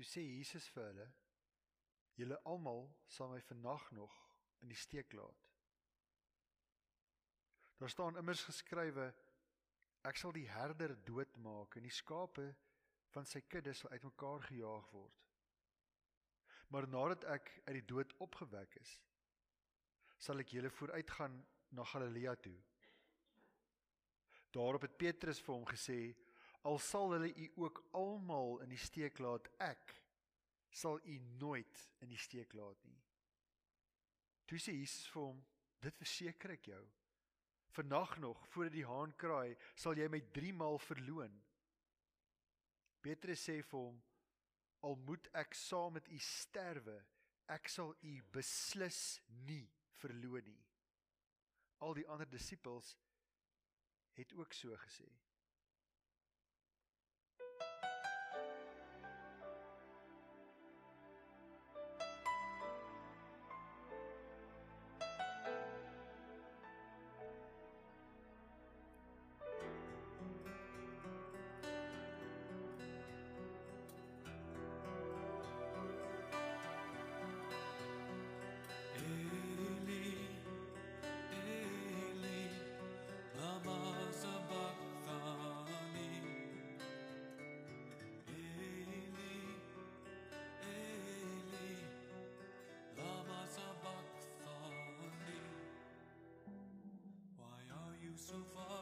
Toe sê Jesus vir hulle: "Julle almal sal my vannag nog in die steek laat." Daar staan immers geskrywe: "Ek sal die herder doodmaak en die skape van sy kudde sal uitmekaar gejaag word." Maar nadat ek uit die dood opgewek is, sal ek julle vooruitgaan na Galilea toe. Daarop het Petrus vir hom gesê: "Al sal hulle u ook almal in die steek laat, ek sal u nooit in die steek laat nie." Toe sê Jesus vir hom: "Dit verseker ek jou. Vannag nog, voor die haan kraai, sal jy my 3 maal verloon." Petrus sê vir hom: "Al moet ek saam met u sterwe, ek sal u beslis nie verloon nie." Al die ander disippels het ook so gesê. 春风。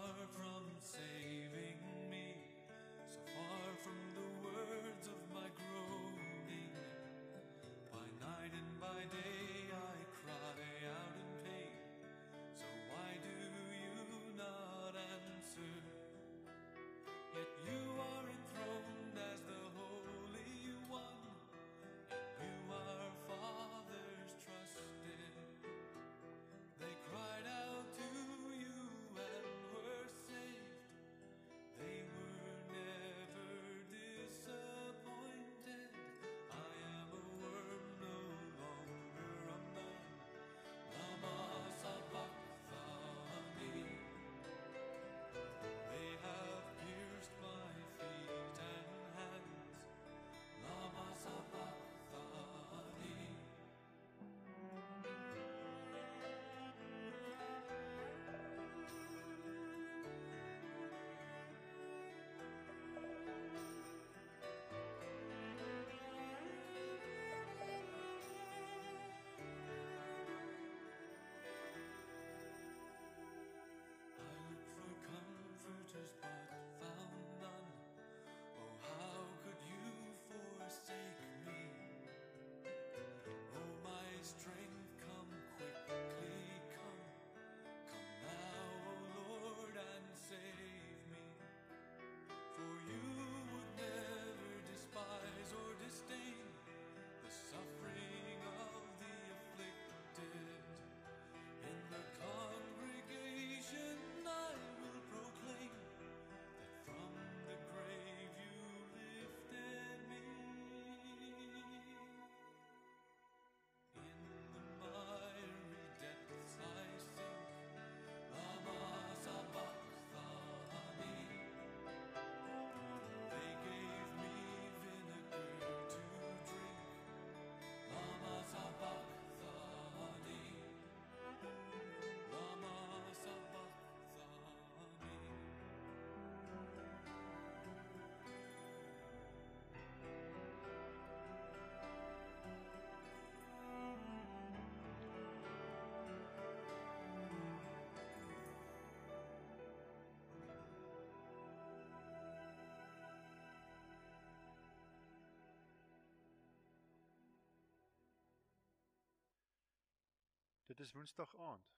Dit is Woensdag aand.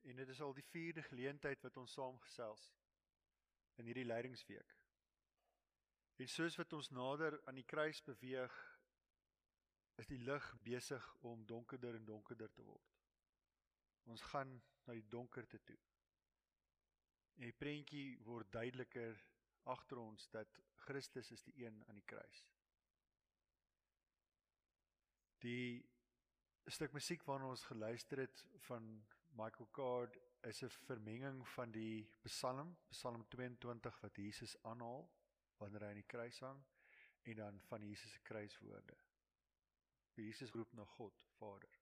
En dit is al die 4de geleentheid wat ons saamgesels in hierdie leidingsweek. En soos wat ons nader aan die kruis beweeg, is die lig besig om donkerder en donkerder te word. Ons gaan na die donkerte toe. En die prentjie word duideliker agter ons dat Christus is die een aan die kruis. Die stuk musiek waarna ons geluister het van Michael Card is 'n vermenging van die Psalm, Psalm 22 wat Jesus aanhaal wanneer hy aan die kruis hang en dan van Jesus se kruiswoorde. Jesus roep na God, Vader.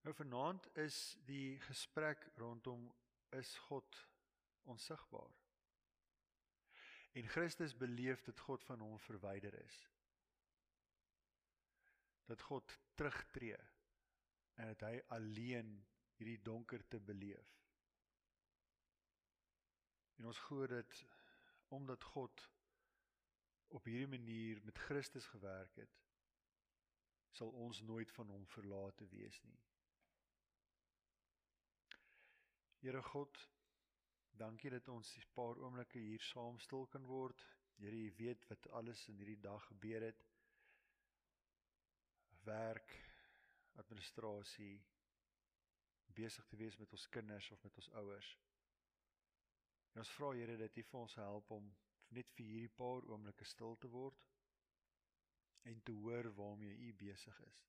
Nou vanaand is die gesprek rondom is God onsigbaar. En Christus beleef dat God van hom verwyder is. Dat God terugtreë en dat hy alleen hierdie donkerte beleef. En ons glo dit omdat God op hierdie manier met Christus gewerk het, sal ons nooit van hom verlate wees nie. Here God, dankie dat ons 'n paar oomblikke hier saam stil kan word. Here, U weet wat alles in hierdie dag gebeur het. Werk, administrasie, besig te wees met ons kinders of met ons ouers. En ons vra Here dat U vir ons help om net vir hierdie paar oomblikke stil te word en te hoor waarmee U besig is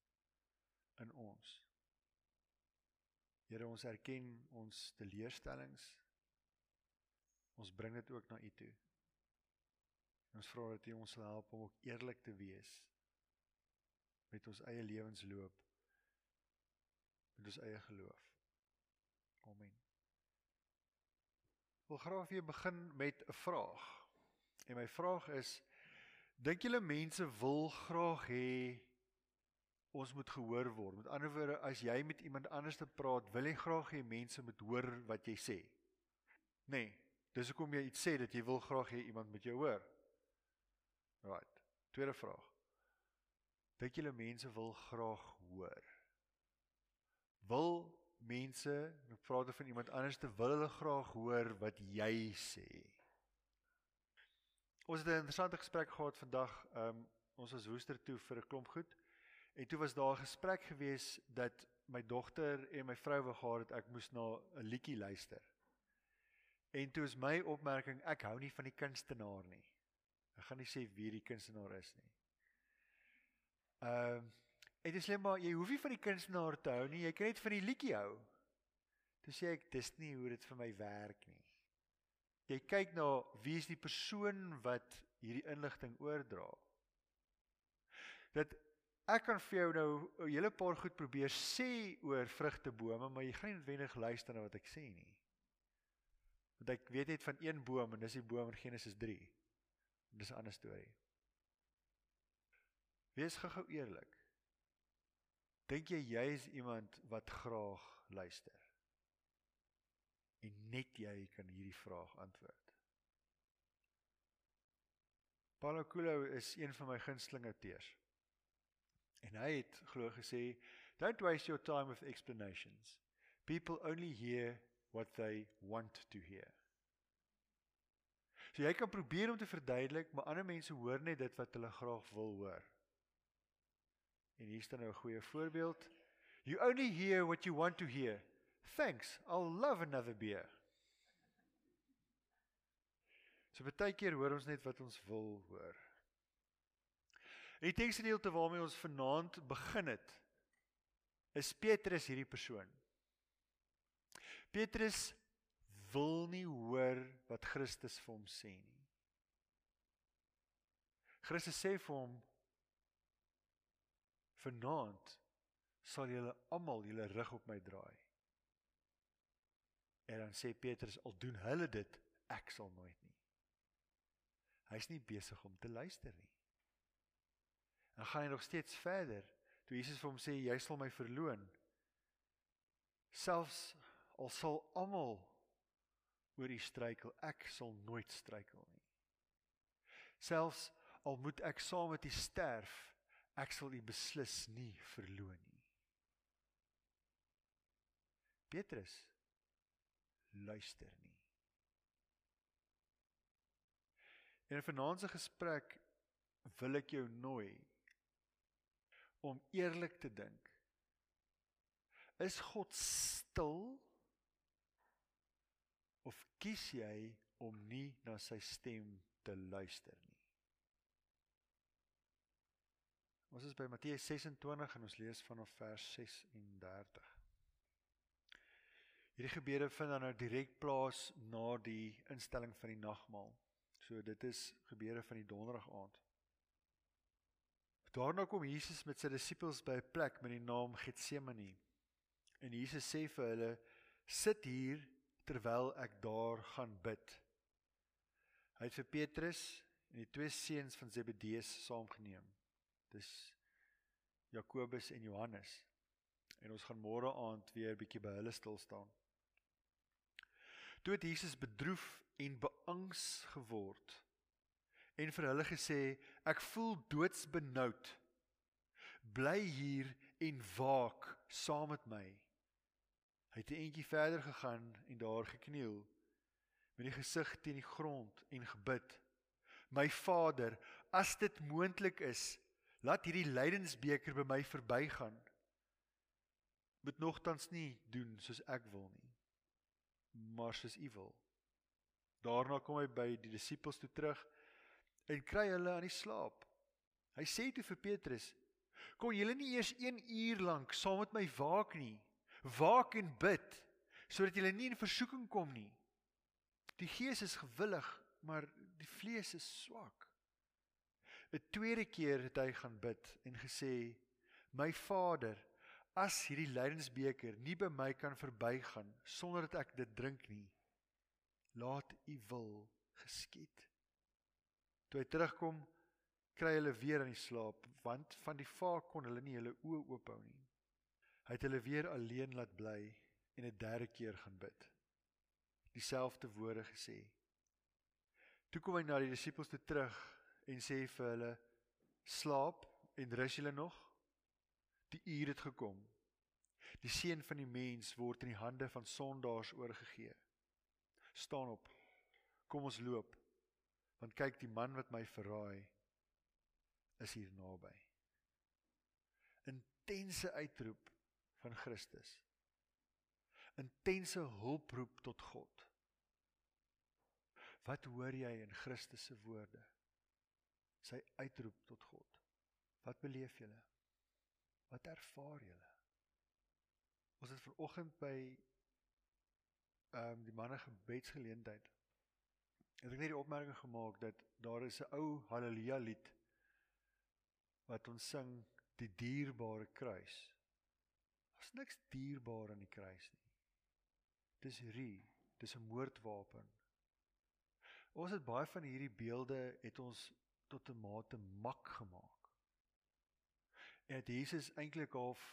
in ons. Here, ons erken ons teleurstellings. Ons bring dit ook na U toe. En ons vra dat U ons sal help om ook eerlik te wees met ons eie lewensloop met ons eie geloof. Amen. Ek wil graag weer begin met 'n vraag. En my vraag is dink julle mense wil graag hê ons moet gehoor word? Met ander woorde, as jy met iemand anders te praat, wil jy graag hê mense moet hoor wat jy sê? Nee, dis hoekom jy iets sê dat jy wil graag hê iemand moet jou hoor. Right. Tweede vraag. Dink julle mense wil graag hoor? Wil mense, ek praat van iemand anders te wil hulle graag hoor wat jy sê? Ons het 'n interessante gesprek gehad vandag. Um ons was Woester toe vir 'n klomp goed. En toe was daar 'n gesprek gewees dat my dogter en my vrou wou gehad het ek moes na 'n liedjie luister. En toe is my opmerking ek hou nie van die kunstenaar nie. Ek gaan nie sê wie die kunstenaar is nie. Um en dit sê maar jy hoef nie van die kunstenaar te hou nie, jy kan net van die liedjie hou. Toe sê ek dis nie hoe dit vir my werk nie jy kyk na wie is die persoon wat hierdie inligting oordra. Dat ek kan vir jou nou 'n hele paar goed probeer sê oor vrugtebome, maar jy gaan nie noodwendig luister na wat ek sê nie. Want ek weet net van een boom en dis die boom in Genesis 3. En dis 'n ander storie. Wees gou-gou eerlik. Dink jy jy is iemand wat graag luister? en net jy kan hierdie vraag antwoord. Paulo Coelho is een van my gunsteling auteurs. En hy het glo gesê, don't waste your time with explanations. People only hear what they want to hear. So jy kan probeer om te verduidelik, maar ander mense hoor net dit wat hulle graag wil hoor. En hier staan nou 'n goeie voorbeeld. You only hear what you want to hear. Thanks, I'll love another beer. So baie keer hoor ons net wat ons wil hoor. En die teksgedeelte waarmee ons vanaand begin het is Petrus hierdie persoon. Petrus wil nie hoor wat Christus vir hom sê nie. Christus sê vir hom vanaand sal julle almal julle rug op my draai. En dan sê Petrus, al doen hulle dit, ek sal nooit nie. Hy's nie besig om te luister nie. Dan gaan hy nog steeds verder. Toe Jesus vir hom sê, jy sal my verloon. Selfs al sal almal oor u struikel, ek sal nooit struikel nie. Selfs al moet ek saam met u sterf, ek sal u beslis nie verloon nie. Petrus luister nie. In vanaand se gesprek wil ek jou nooi om eerlik te dink. Is God stil of kies jy om nie na sy stem te luister nie? Ons is by Matteus 26 en ons lees vanaf vers 36. Hierdie gebede vind dan nou direk plaas na die instelling van die nagmaal. So dit is gebeure van die donderdag aand. Daarna kom Jesus met sy disippels by 'n plek met die naam Getsemane. En Jesus sê vir hulle: "Sit hier terwyl ek daar gaan bid." Hy het vir Petrus en die twee seuns van Zebedeus saamgeneem. Dis Jakobus en Johannes. En ons gaan môre aand weer bietjie by hulle stil staan. Toe het Jesus bedroef en beangs geword en vir hulle gesê ek voel doodsbenoud bly hier en waak saam met my hy het 'n entjie verder gegaan en daar gekniel met die gesig teen die grond en gebid my vader as dit moontlik is laat hierdie lydensbeker by my verbygaan moet nogtans nie doen soos ek wil nie maar soos u wil daarna kom hy by die disippels toe terug en kry hulle aan die slaap. Hy sê toe vir Petrus: "Kon julle nie eers 1 uur lank saam met my waak nie? Waak en bid sodat julle nie in versoeking kom nie. Die gees is gewillig, maar die vlees is swak." 'n Tweede keer het hy gaan bid en gesê: "My Vader, as hierdie lydensbeker nie by my kan verbygaan sonder dat ek dit drink nie, laat U wil geskied." Toe hy terugkom, kry hulle weer aan die slaap, want van die vaak kon hulle nie hulle oë oophou nie. Hy het hulle weer alleen laat bly en 'n derde keer gaan bid. Dieselfde woorde gesê. Toe kom hy na die disippels toe terug en sê vir hulle: "Slaap en rus julle nog? Die uur het gekom. Die seun van die mens word in die hande van sondaars oorgegee. Staan op. Kom ons loop." want kyk die man wat my verraai is hier naby. Intense uitroep van Christus. Intense hulproep tot God. Wat hoor jy in Christus se woorde? Sy uitroep tot God. Wat beleef julle? Wat ervaar julle? Ons het ver oggend by ehm um, die manne gebedsgeleentheid het ek net die opmerking gemaak dat daar is 'n ou haleluja lied wat ons sing die dierbare kruis. Daar's niks dierbaar aan die kruis nie. Dis rie, dis 'n moordwapen. Ons het baie van hierdie beelde het ons tot 'n mate mak gemaak. En dit Jesus eintlik half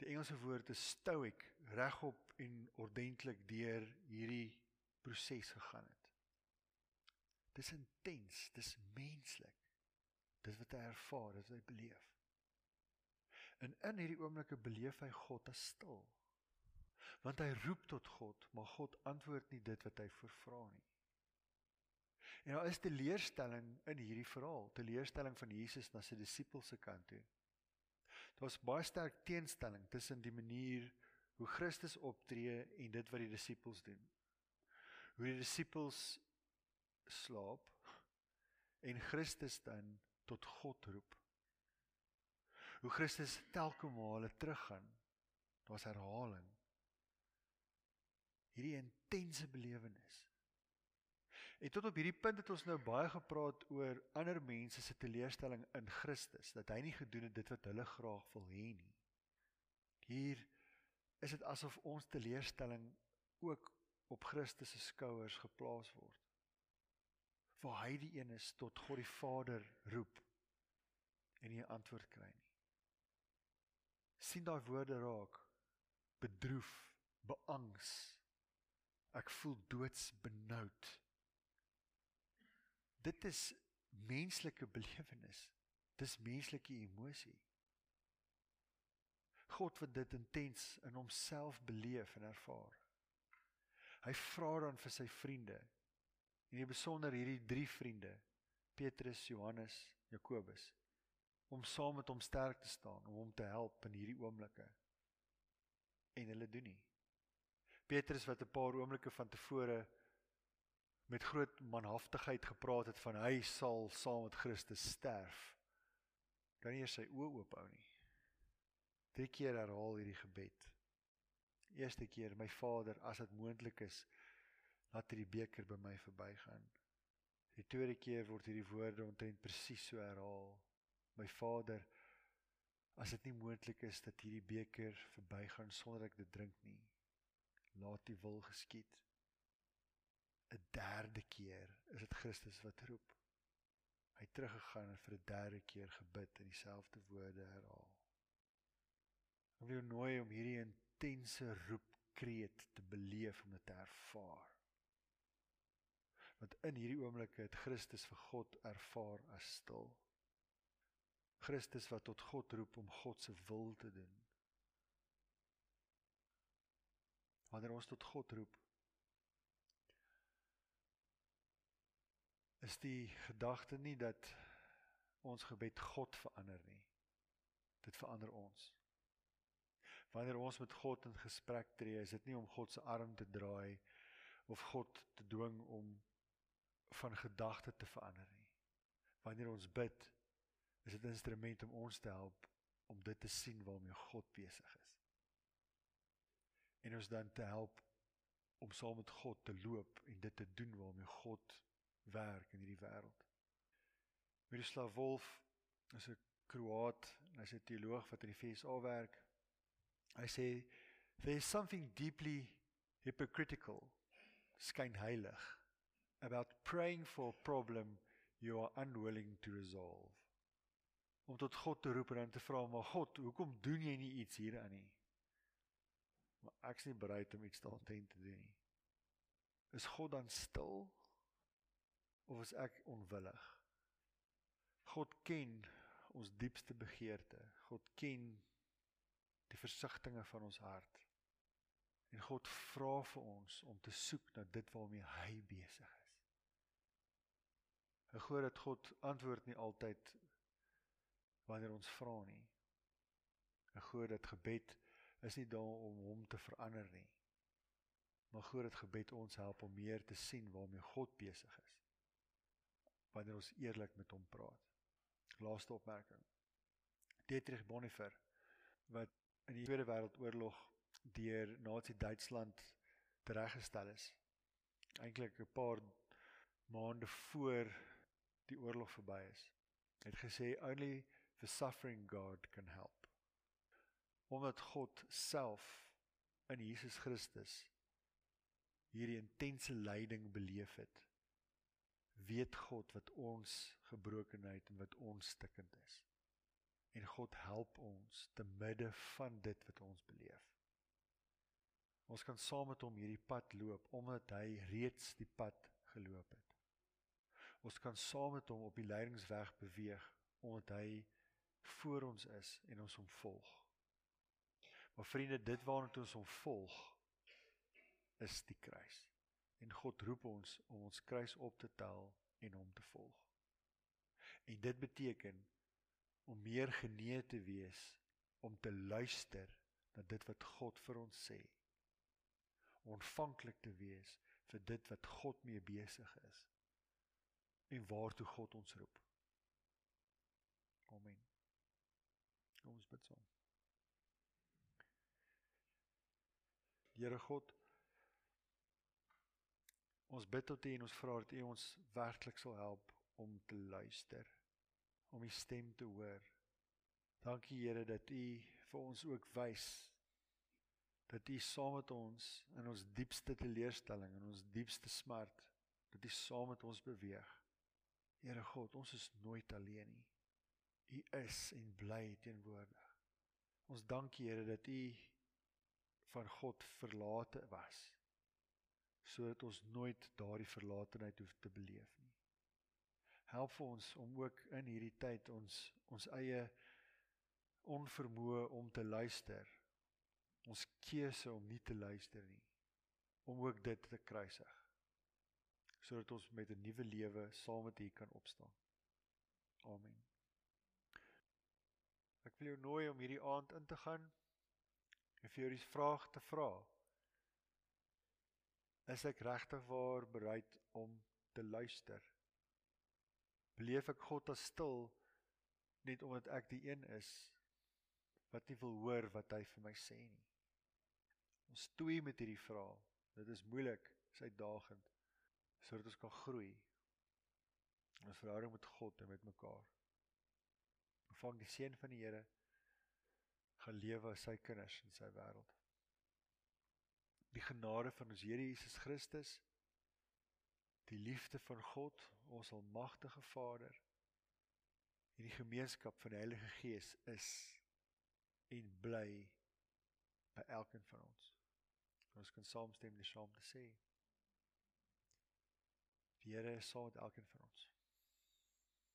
die Engelse woord is stoic regop en ordentlik deur hierdie proses gegaan het. Dis intens, dis menslik. Dis wat hy ervaar, dis wat hy beleef. En in hierdie oomblikke beleef hy God as stil. Want hy roep tot God, maar God antwoord nie dit wat hy voorvra nie. En daar is teleurstelling in hierdie verhaal, teleurstelling van Jesus na sy disippels se kant toe. Daar was baie sterk teenstelling tussen die manier hoe Christus optree en dit wat die disippels doen. Hoe die disippels slaap en Christus dan tot God roep. Hoe Christus telke male teruggaan. Daar's herhaling. Hierdie intense belewenis. En tot op hierdie punt het ons nou baie gepraat oor ander mense se teleurstelling in Christus, dat hy nie gedoen het dit wat hulle graag wil hê nie. Hier is dit asof ons teleurstelling ook op Christus se skouers geplaas word waar hy die een is tot God die Vader roep en nie antwoord kry nie. sien daai woorde raak bedroef, beangs. Ek voel doodsbenoud. Dit is menslike belewenis. Dis menslike emosie. God wat dit intens in homself beleef en ervaar. Hy vra dan vir sy vriende En in besonder hierdie drie vriende, Petrus, Johannes, Jakobus, om saam met hom sterk te staan, om hom te help in hierdie oomblikke. En hulle doen nie. Petrus wat 'n paar oomblikke van tevore met groot manhaftigheid gepraat het van hy sal saam met Christus sterf. Kan nie eers sy oë oop hou nie. Drie keer herhaal hierdie gebed. Eerste keer, my Vader, as dit moontlik is, laat hierdie beker by my verbygaan. Die tweede keer word hierdie woorde omtrent presies so herhaal. My Vader, as dit nie moontlik is dat hierdie beker verbygaan sonder ek dit drink nie, laat U wil geskied. 'n Derde keer is dit Christus wat roep. Hy het teruggegaan en vir 'n derde keer gebid en dieselfde woorde herhaal. Ek wil jou nooi om hierdie intense roepkreet te beleef om dit te ervaar. Want in hierdie oomblik het Christus vir God ervaar as stil. Christus wat tot God roep om God se wil te doen. Wanneer ons tot God roep, is die gedagte nie dat ons gebed God verander nie. Dit verander ons. Wanneer ons met God in gesprek tree, is dit nie om God se arm te draai of God te dwing om van gedagte te verander nie. Wanneer ons bid, is dit 'n instrument om ons te help om dit te sien waarmee God besig is. En ons dan te help om saam met God te loop en dit te doen waarmee God werk in hierdie wêreld. Miroslav Wolf is 'n Kroaat, hy's 'n teoloog wat in die FSA werk. Hy sê there's something deeply hypocritical, skynheilig about praying for a problem you are unwilling to resolve. Om tot God te roep en dan te vra, "Maar God, hoekom doen jy nie iets hieraan nie?" Maar ek's nie bereid om iets daarteen te doen nie. Is God dan stil? Of is ek onwillig? God ken ons diepste begeerte. God ken die versigtings van ons hart. En God vra vir ons om te soek na dit waarmee hy besig is. Ek glo dat God antwoord nie altyd wanneer ons vra nie. Ek glo dat gebed is nie daar om hom te verander nie. Maar glo dat gebed ons help om meer te sien waarmee God besig is wanneer ons eerlik met hom praat. Laaste opmerking. Dietrich Bonhoeffer wat in die Tweede Wêreldoorlog deur Nazi Duitsland tereggestel is. Eintlik 'n paar maande voor die oorlog verby is. Het gesê only the suffering God can help. Omdat God self in Jesus Christus hierdie intense lyding beleef het weet God wat ons gebrokenheid en wat ons stikkend is. En God help ons te midde van dit wat ons beleef. Ons kan saam met hom hierdie pad loop omdat hy reeds die pad geloop het. Ons kan saam met hom op die lydingsweg beweeg omdat hy voor ons is en ons hom volg. Maar vriende, dit waarna ons hom volg is die kruis. En God roep ons om ons kruis op te tel en hom te volg. En dit beteken om meer genee te wees om te luister na dit wat God vir ons sê. Ontvanklik te wees vir dit wat God mee besig is en waartoe God ons roep. Amen. Kom ons bid saam. Here God, Ons bid tot U en ons vra dat U ons werklik sal help om te luister, om U stem te hoor. Dankie Here dat U vir ons ook wys dat U saam met ons in ons diepste teleurstelling en ons diepste smart dat U saam met ons beweeg. Here God, ons is nooit alleen nie. U is en bly teenwoordig. Ons dankie Here dat U van God verlate was sodat ons nooit daardie verlatenheid hoef te beleef nie. Help vir ons om ook in hierdie tyd ons ons eie onvermoë om te luister, ons keuse om nie te luister nie, om ook dit te kruisig sodat ons met 'n nuwe lewe saam met U kan opstaan. Amen. Ek wil jou nooi om hierdie aand in te gaan en vir jou die vraag te vra is ek regtig waar bereid om te luister? Beleef ek God as stil net omdat ek die een is wat nie wil hoor wat hy vir my sê nie? Ons stoei met hierdie vraag. Dit is moeilik, is uitdagend sodat ons kan groei. Ons verhouding met God en met mekaar. Ontvang die seën van die Here gaan lewe as sy kinders in sy wêreld. Die genade van ons Here Jesus Christus, die liefde van God, ons almagtige Vader en die gemeenskap van die Heilige Gees is en bly by elkeen van ons. Ons kan saamstem die saam te sê. Die Here is saam met elkeen van ons.